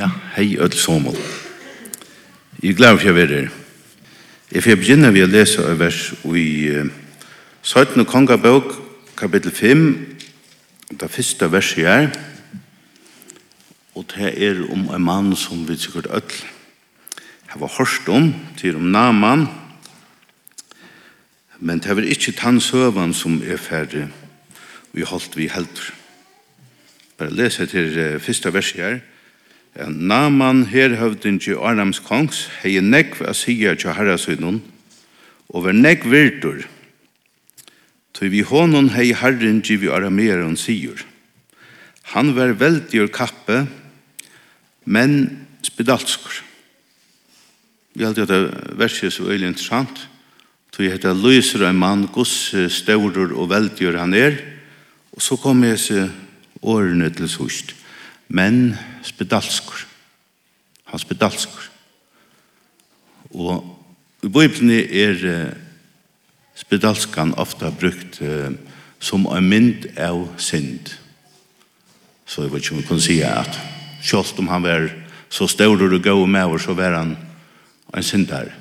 Ja, hei öll somol. Jeg er glad for jeg er her. Jeg får begynne ved å lese av vers i uh, 17. kongabøk, kapittel 5, det første verset her, og det er om en mann som vi sikkert öll har hørt om, til om naman, men det er ikke tannsøvan som er ferdig, og vi holdt vi heldur. Bare lese til uh, første verset her, Ja. Naman herhøvdingi Arnams kongs hei nekv a sier til herrasynun, og ver nekv virtur, tui vi honon hei herren vi arameron sigur Han ver veldig kappe, men spedalskur. Vi halte versi er så øyelig interessant, tui jeg hette lyser en mann, gus staurur og veldig han er, og så kom jeg seg årene til sørst men spedalskur. Han spedalskur. Og i Bibelen er spedalskan ofta brukt som en mynd av synd. Så jeg vet ikke om jeg kan si at selv om han var så stor og gå med oss, så var han en syndar.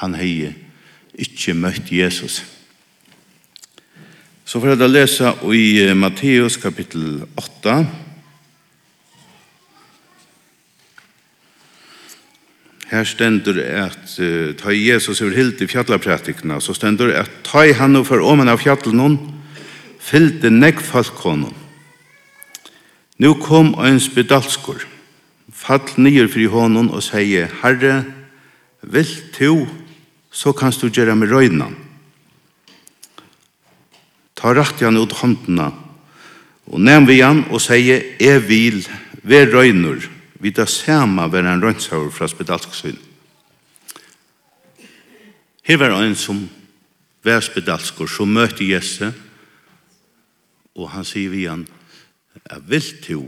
Han har ikke møtt Jesus. Så for å lese i Matteus kapittel 8, Her stendur at uh, ta Jesus over hild i fjallapratikna, så stendur at ta i han og for åmen av fjallen fyllte nekk falkonon. Nå kom ein spedalskor, fall nyer fri honon og seie, Herre, vill du, så kanst du gjøre med røyna. Ta rakt han ut håndena, og nevn vi han og seie, jeg vil, ver røynor, vi da sama var en rønnshaver fra spedalsksyn. Her var en som var spedalsker, som møtte Jesse, og han sier vi han, jeg vil to,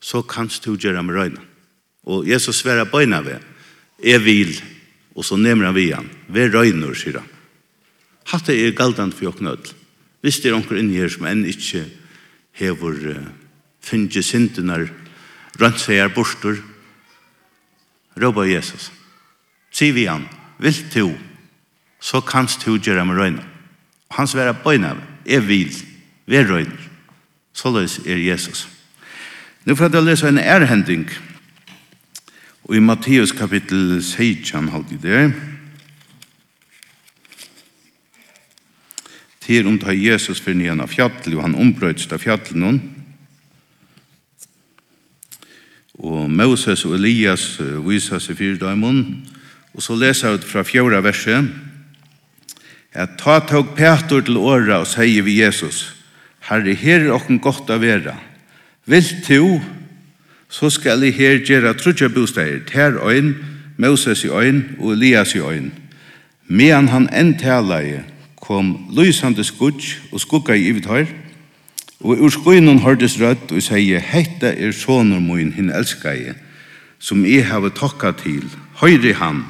så kanst du gjøre med røyna. Og Jesus sverre bøyna ved, jeg vil, og så nemmer han vi han, ved røyner, sier han. Hatt er galdant for jokken ødel. Hvis det er onker inni her som enn ikke hever uh, finnes syndenar rønt seg er borster, råpa Jesus. Si vi han, vil du, så kanst du gjøre med røyna. Han sværa bøyna, er vil, vi røyner. Såleis er Jesus. Nå får jeg lese en erhending, og i Matteus kapittel 16, halvdig det til om omtar Jesus for nyan av fjall, og han ombrøyts av fjallen noen, Og Moses og Elias viser seg fyrir døymon. Og så leser jeg ut fra fjorda verset. At ta tog Petor til åra og sier vi Jesus, Herre, her er okken godt av vera. Vil to, så skal jeg her gjøre trutja bosteier, ter øyn, Moses i øyn og Elias i øyn. Medan han enn talaie, kom lysande skudj og skugga i ivithøyr, Og ur skoinen hørtes rødt og sier, «Hette er soner min, hinn elskai, som jeg har tokka til, høyre han».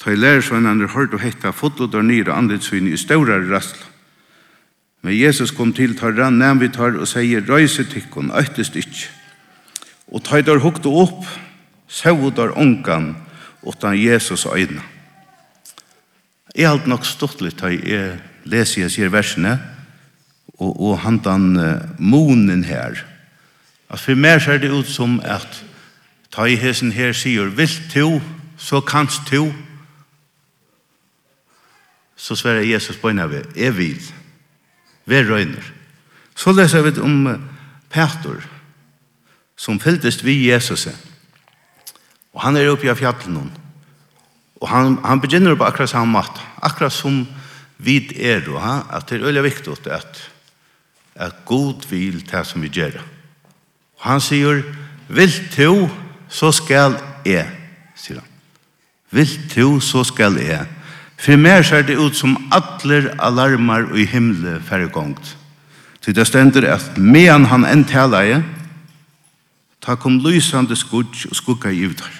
Ta i lærersvennene hørt og hette fotlod og nyre andetsvinn i større rastl. Men Jesus kom til tar rann nevn vi tar og sier, «Røyse tikkun, øytest ikkje!» Og ta i der hukte opp, sau der ongan, utan Jesus øyne. Jeg har nok stått litt, ta i leser jeg sier versene, «Røyse og, og handan uh, monen her. At for meg ser det ut som at ta i hesen her sier, vil to, så kanst to, så sverre Jesus på en av er vil, vi røyner. Så leser vi om uh, Petor, som fylltest vi Jesus. Og han er oppe i fjallet noen. Og han, han begynner på akkurat samme mat, akkurat som vi er, og, ha? at det er veldig viktig at at god vil det som vi gjør. Og han sier, vil du, så skal jeg, sier han. Vil du, så skal jeg. For meg ser det ut som atler alarmar i himmelen færregongt. Så det stender at medan han enn taler ta kom lysande skudg og skugga i utar.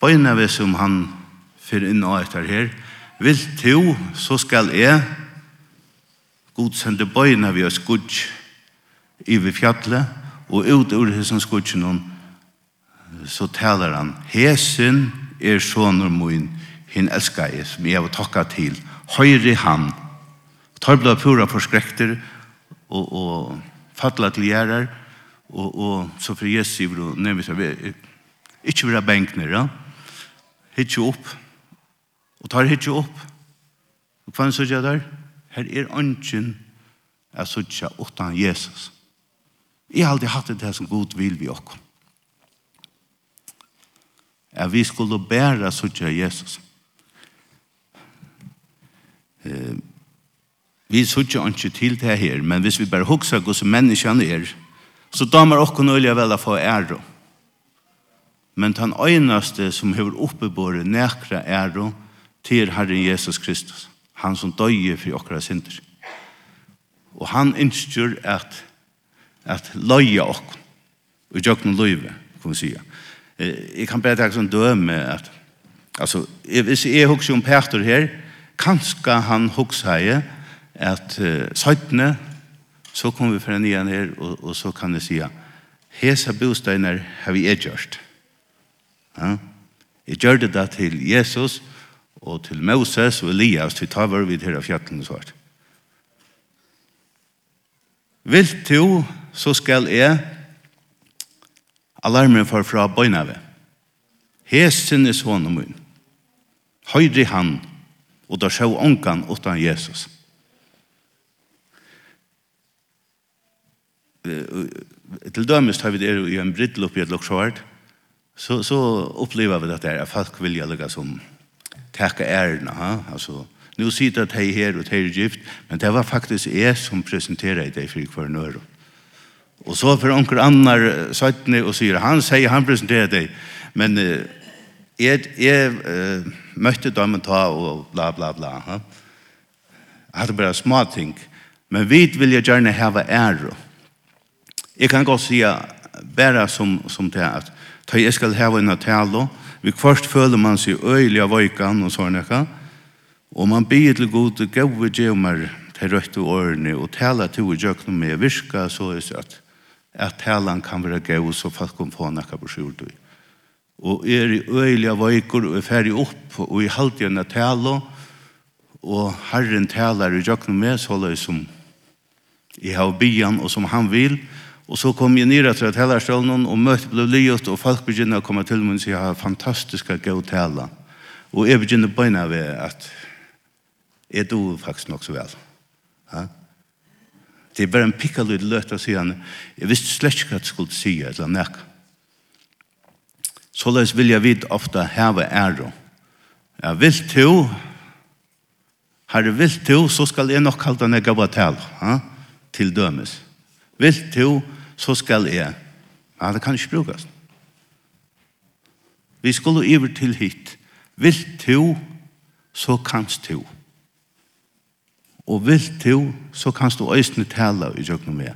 Bøyna vi som han fyrir inn og etter her, vil du, så skal jeg, God sende bøyna vi skudj vi fjallet, og ut ur hesson skudjen hon, så taler han, Hesen er sonur moin, hin elskar jeg, som jeg var takka til, høyre han, tar blad pura forskrekter, og, og fatla til gjerrar, og, og så for Jesu, seg, ikke vera benkner, ja? hitje opp, og tar hitje opp, og hva er så der? Her er ønsken er sutja utan Jesus. Jeg har alltid hatt det som god vil vi okkom. At vi skulle bære suttje Jesus. Eh, vi suttje ønsken til det her, men hvis vi bare hukser hos menneskene er, så damer okkom nøyla vel å få ære. Men den øyneste som har oppebåret nekra ære til Herren Jesus Kristus han som døye for okra synder. Og han innskjør at, at løye ok, og gjør noen løyve, kan vi sige. Jeg kan bare ta sånn døme at, altså, hvis jeg husker om Peter her, kanskje han husker jeg at uh, søytene, så kommer vi fra nian her, og, og så kan jeg si, hese bostøyner har vi er gjørst. Ja? Jeg gjør det da til Jesus, og og til Moses og Elias til tavar vid her av fjallen svart. Vil to, så skal jeg alarmen for fra bøynave. Hesen er sånn og munn. Høyre han, og da sjå ångan utan Jesus. Til dømes tar vi det i en brittel oppi et loksjåart, så, så opplever vi at det er at folk vilja lukka som tacka ärna. Ha? Alltså, nu sitter det här og och er gift, men det var faktiskt jeg som presenterer det för hver nøyre. Och så för onkel Annar søttene och sier, han säger, han presenterar dig, men eh, jeg jag eh, mötte dem ta og bla bla bla. Ha? Jeg hadde bare små ting, men vi vil jeg gjerne ha ære. Jag kan gå si bare som, som det här, att jag ska ha en talo, Vi først føler man seg øyelig av vøykan og sånn ekka. Og man byr til god og gode djevmer til røyte årene og tala til å gjøre noe med virka så er det at at talan kan være gøy så folk kan få nekka på skjort. og er i øyelig av vøyker og er ferdig opp og i halvdelen av tala og herren talar i gjøkna med så løy som i har byan og som han vil og Och så kom jag ner till Hellarstolen og møtte ble livet, og folk begynner å komme att komma till mig och säga fantastiska gåtala. Og jeg begynner börja ved at jeg do faktisk nok så vel. Ja? Det er bare en pickalud å si han. Jeg visste slett ikke hva jeg skulle si, eller nek. Så løs vil jeg jag ofte heve ære. ära. vil vill har Herre, vil to så skal jeg nok kalle kalda nega batal, ha? til dømes. Vil to så skal jeg, ja, det kan ikke brukes. Vi skulle iver til hit. Vil du, så kanst du. Og vil du, så kanst du øyne tale i jøkken med.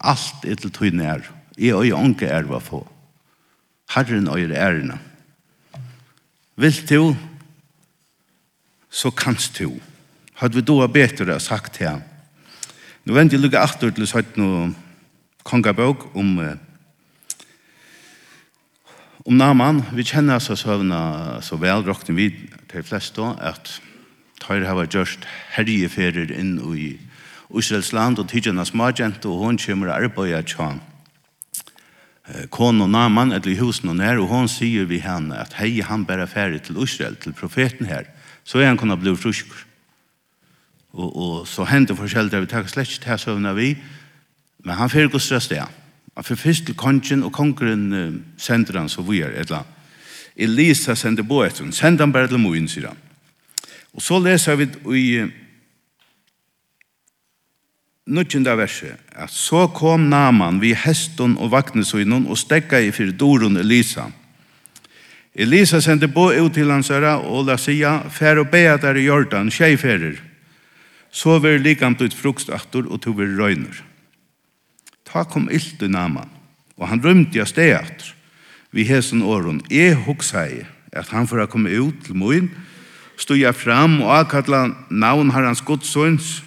Alt er til tøyne er. Jeg og jeg unge er hva få. Herren og jeg er ærene. Vil du, så kanst du. Hadde vi da bedre sagt til ham, Nu vent jeg lukka aftur til søyt noe kongabøk om om Naman. Vi kjenner oss søvna så vel, råkne vi til flest da, at har hava gjørst herjeferer inn i Israels land og tidgjana smargjent og hon kommer arbeida tjan kon og Naman eller i husen og nær og hon sier vi henne at hei han bæra ferie til Israel, til profeten her så er han kunna bli fruskur og, og så hendte forskjell vi tar slett ikke til søvnene vi, men han fyrir gos røst det. Han fyrir først til kongen, og kongren uh, sender han så vi er et eller annet. Elisa sender på etter henne, sender han bare til moen, sier han. Og så leser vi i uh, verset, at så kom Naman vi hesten og vagnesøgnon og stekka i fyrir doron Elisa. Elisa sendte på ut til hans herre og la sia, fær og bea der i Jordan, tjejferer så ver likam ut frukst og to ver røyner. Ta kom illt i naman, og han rymte jeg steg aftur. Vi hesen åren, jeg hugsei at han for å komme ut til moin, stod jeg fram og akkalla navn herrans godsøns,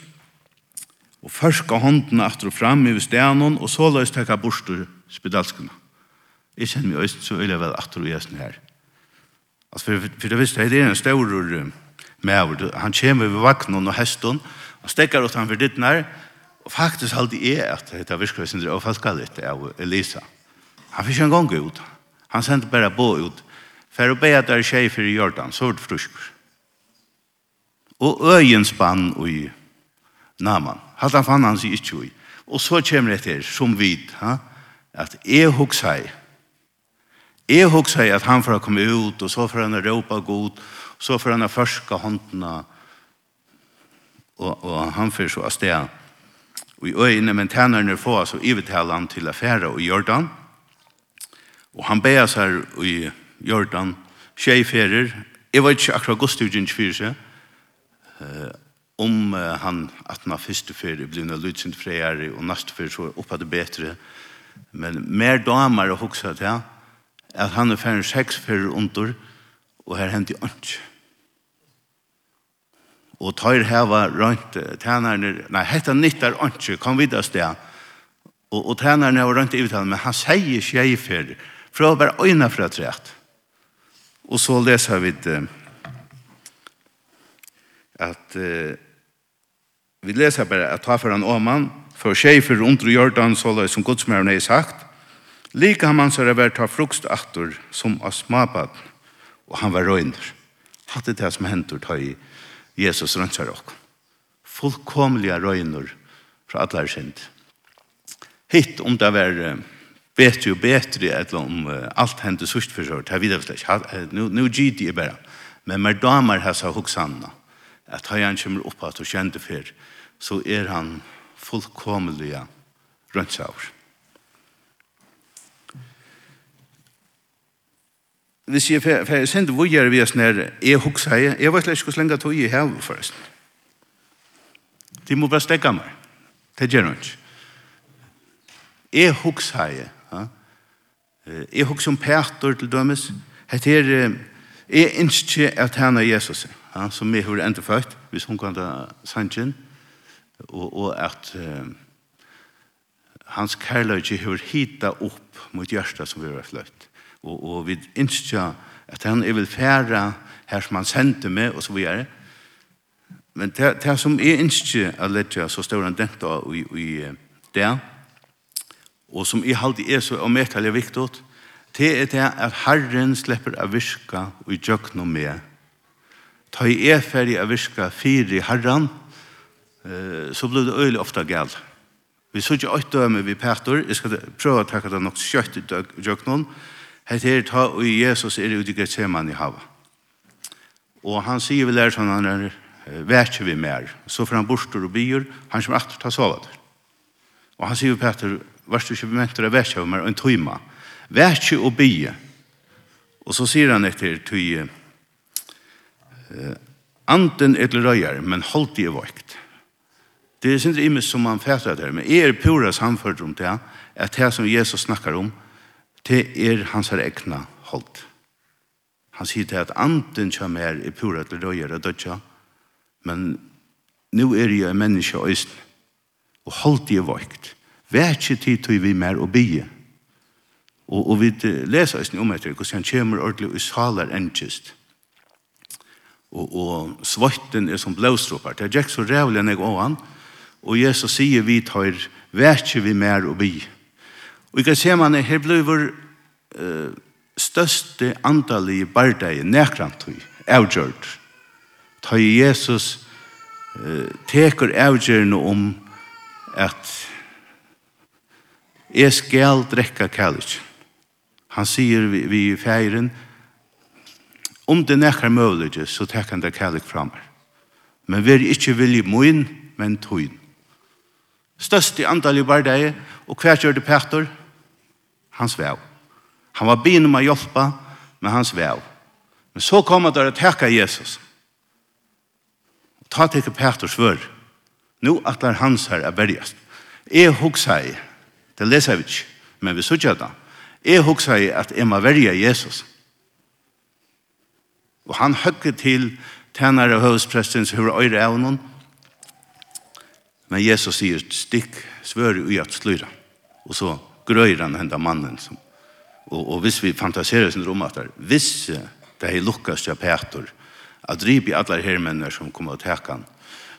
og førska hånden aftur og fram i stenon, og så løs tekka borster spedalskene. Jeg kjenner meg øyst så øyla vel aftur og jæsne her. Altså, for, for det visste jeg, det er en stavrur, med Han kommer ved vaknen og hesten, og stekker ut han for ditt nær, og faktisk halte jeg at dette virker sin og falskalit av Elisa. Han fikk en gang ut. Han sendte bare bo ut. For å be at det er tjej for i Jordan, så var det frusker. Og øyens spann i Naman. Halt han fann han seg ikke i. Og så kommer det til, som vid, ha? at jeg husker seg, Jeg husker at han får komme ut, og så får han råpa god, og så får han førske håndene, og, og han får så av sted. Og i øynene, men tænerne får så ivetale han til affære og Jordan. Og han ber seg i Jordan, tjejferer, jeg var ikke akkurat godstudien 24, eh, om eh, han at han første ferie ble noe lydsint freier, og neste ferie så oppe det bedre. Men mer damer og hukset, ja, at han er ferdig seks fyrir under, og her hent i ånd. Og tøyr heva rønt tænarne, nei, hetta nyttar ånd, kom videre sted, og, og tænarne var rønt i uttalen, men han sier tjei fyrir, for å være øyne fra trett. Og så leser vi det, at uh, vi leser bare at ta for han åman, for tjei fyrir under jordan, så som godsmæren er sagt, Lika har man så det vært ta fruktstaktor som av smabad, og han var røyner. Hatt det det som hentur ta i Jesus rønnsar ok. Fullkomliga røyner fra atler sind. Hitt om det var betre og betre, eller om alt hendte sørst for sørst, her videre slik, nu gyd det bare. Men mer damer hans har hoksanna, at han han kommer opp at og kjente fyr, så er han fullkomliga rønsaur. det sier, for jeg sender hvor gjør vi oss nere, jeg hukser jeg, jeg vet ikke hvor lenge tog jeg har forresten. De må bare stekke meg. Det gjør hun ikke. Jeg hukser jeg, ja. Jeg hukser om Peter til dømes. Det er, jeg ønsker at han er Jesus, ja, som jeg har enda født, hvis hun kan ta sannsyn, og, og at um, hans kærløyde har hittet opp mot hjertet som vi har fløtt og, og vi innskja at han er vil færa her som han sendte meg, og så videre. Men det, det som er innskja at letja så stør han denta i, i det, og som jeg alltid er så omekelig viktig, det er det at Herren slipper å virka og i djøknom med. Ta i er ferdig å virka fire i Herren, så blir det øyelig ofte galt. Vi så ikke åtte døme vi Petor, jeg skal prøve å takke det nok skjøtt i djøknom, Hette er ta og Jesus er ute i Gethseman i hava. Og han sier vel der sånn han er vekje vi mer. Så får han borster og byr, han kommer alltid ta sova der. Og han sier Peter, vært du ikke bementer av vekje vi mer en tøyma. Vekje og byr. Og så sier han etter tøy Anten til røyer, men holdt i vakt. Det er sindre imes som han fætter der, men er pura samført om det, at det som Jesus snakkar om, det er hans her egna holdt. Han sier til at anden kjem her i pura til røyere dødja, men nu er jeg en menneske og østen, og holdt jeg vøkt. Vær ikke tid til vi mer og bygge. Og, og vi leser østen om etter, hvordan han kommer ordentlig og saler endkist. Og, og svøtten er som blåstropper. Det er ikke så rævlig enn jeg og han, og Jesus sier vi tar vær ikke vi mer og bygge Og jeg ser man her ble vår uh, største andalige bardeg nekrantøy, avgjørt. Ta Jesus uh, teker avgjørende om at jeg skal drekka kærlighet. Han sier vi, vi i feiren, om det nekker mulig, så teker han det kærlighet fram. Men vi er ikke vilje moin, men tøyn. Største andalige bardeg, og hva gjør det Petter? han svev. Han var bin om å hjelpe, men han svev. Men så kom han der å takket Jesus. Og ta til Peter svør. Nå atler hans her er bergast. Jeg huksa i, det leser vi ikke, men vi sutja det. Jeg huksa i at jeg må verja Jesus. Og han høgge til tænare og høvespresten som hører øyre av noen. Men Jesus sier, stikk, svør i at sløyre. Og så grøyre han henda mannen som og, og hvis vi fantaserer sin rom at der hvis det er lukkast av Peter at drip i alle her mennene som kommer til hekan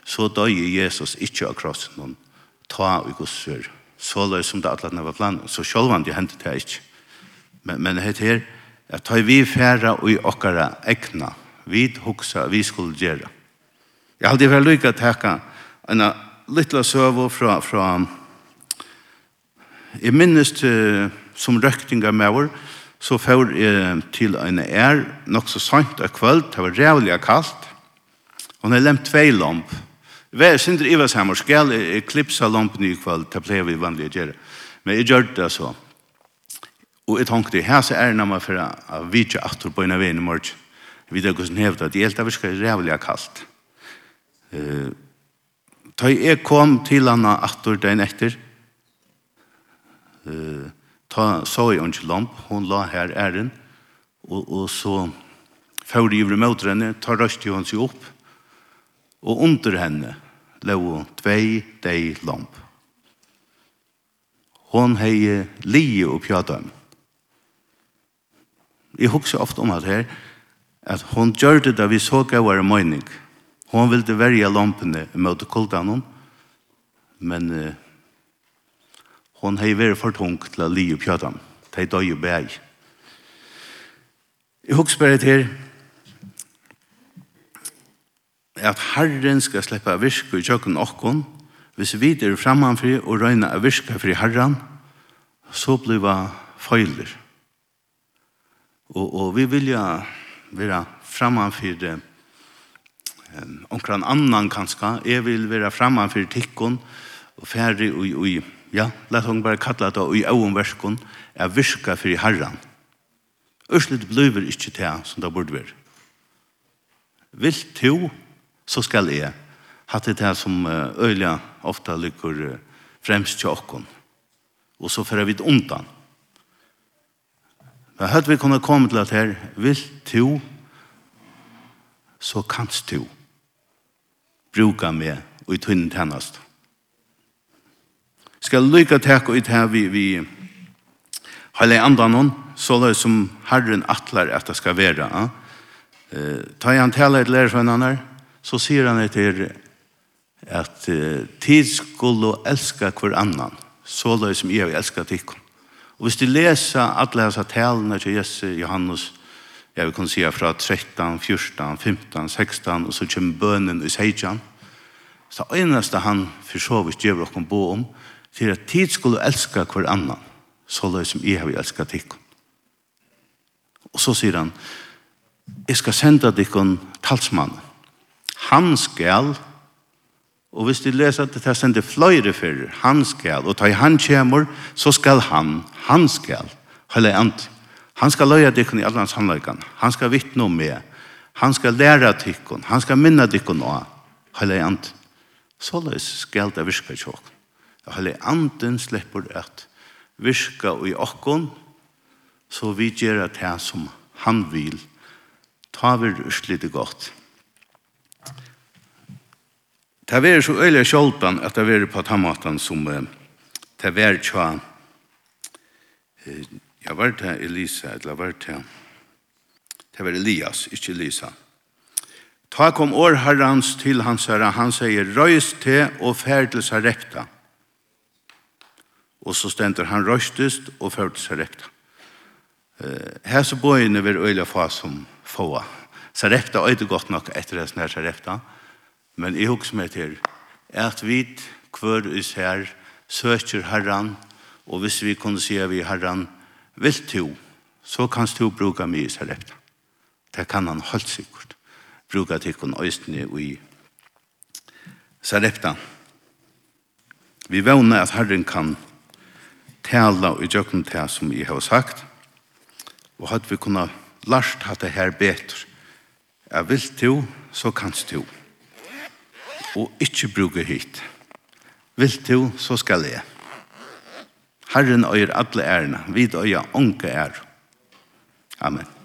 så døg Jesus ikke av krossen noen ta og gosser så løy som det alle var planen så sjølvan det hendte det ikke men, men det her at ta vi færa og i okkara ekna vi hoksa vi skulle gjøre jeg hadde vært lykka til hekan en liten søvå fra, fra Jeg minnes uh, som røktinga med vår, så får jeg til en er nok så sant av kvöld, det var rævlig kaldt, og hun har lemt tvei lamp. Vær sindri Ivarshammer skal jeg klipsa lampen i kvöld, det ble vi vanlig å gjøre. Men jeg gjør det så. Og jeg tenkte, her så er det nærmere for å vite at på en av veien i morgen. Jeg vet ikke hvordan hevda, det gjelder vi skal rævlig kaldt. Uh, da jeg kom til henne at du den etter, eh, ta, så i Angel Lamp, hon la her æren, og, og så fyrir i møter henne, ta røst jo hans jo opp, og under henne lå tvei dei lamp. Hon hei lije og pjata Jeg husker ofte om at her, at hon gjør det da vi så gavar møyning. Hon ville verja lampene mot kultan hon, men uh, Hon hei veri for tung til a li i pjøtan. Tei døy i bæg. Jeg huks bare til at Herren skal slippe av virke i kjøkken okkon hvis vi er framhanfri og røyna av virke fri Herren så blir vi feiler. Og, og vi vilja være framhanfri um, omkran annan kanska, jeg vil være framan for tikkun og færre og i Ja, let hon bare kalla det i oven verskon er virka fyrir herran. Ørslet bløver ikkje til som det burde være. Vil to, så skal jeg hatt det til som øyla ofta lykker fremst til okkon. Og så fyrir vi undan. Men hørt vi kunne komme til at her, vil to, så kanst to bruka meg og i tunnen tennast skal lykke til ut her vi, vi heilig andan hon, så det som Herren atler at det skal være. Ja? Ta tar han til et lærersvennene, så sier han etter at eh, tid skulle elske hver annan, så løy som jeg vil elske tikkum. Og hvis du leser alle disse talene til Jesse Johannes, jeg vil kunne si fra 13, 14, 15, 16, og så kommer bønnen i 16, så eneste han for så vidt gjør dere bo om, for at tid skulle elska hver annan, så løy som jeg har elska tikkun. Og så sier han, jeg skal senda tikkun talsmann. Han skal, og hvis de leser at det sender fløyre for han skal, og ta i han kjemur, så skal han, han skal, hele ant. Han skal løya tikkun i allans handlaikan, han skal vittne om meg, han skal læra tikkun, han skal minna tikkun av, hele ant. Så løy skal det virka tjokk og hele anden slipper at virka i okkon, så vi gjør at det som han vil, ta vi urslite godt. Det er så øyelig sjoldan at det er på tammatan som det er tja jeg var til Elisa, eller var til det var Elias, ikke Elisa. Ta kom år herrans til hans herre, han sier, røys til og fær til Sarepta og så stender han røstest og førte seg rekta. Her så bøyene vil øyla få som få. Sarepta ikke godt nok etter det som er Sarepta, men jeg husker meg til at vi hver is her søker herran, og hvis vi kunne si vi herran vil to, så kan du bruke mye i Sarepta. Det kan han holdt sikkert bruke til kun øystene i Sarepta. Vi vevner at herren kan tala i djøkken til som jeg har sagt, og at vi kunne lært at det her betur. Jeg vil til, så kanst til. Og ikke bruke hit. Vil til, så skal jeg. Herren øyer alle ærene, vid øyer onke ære. Amen.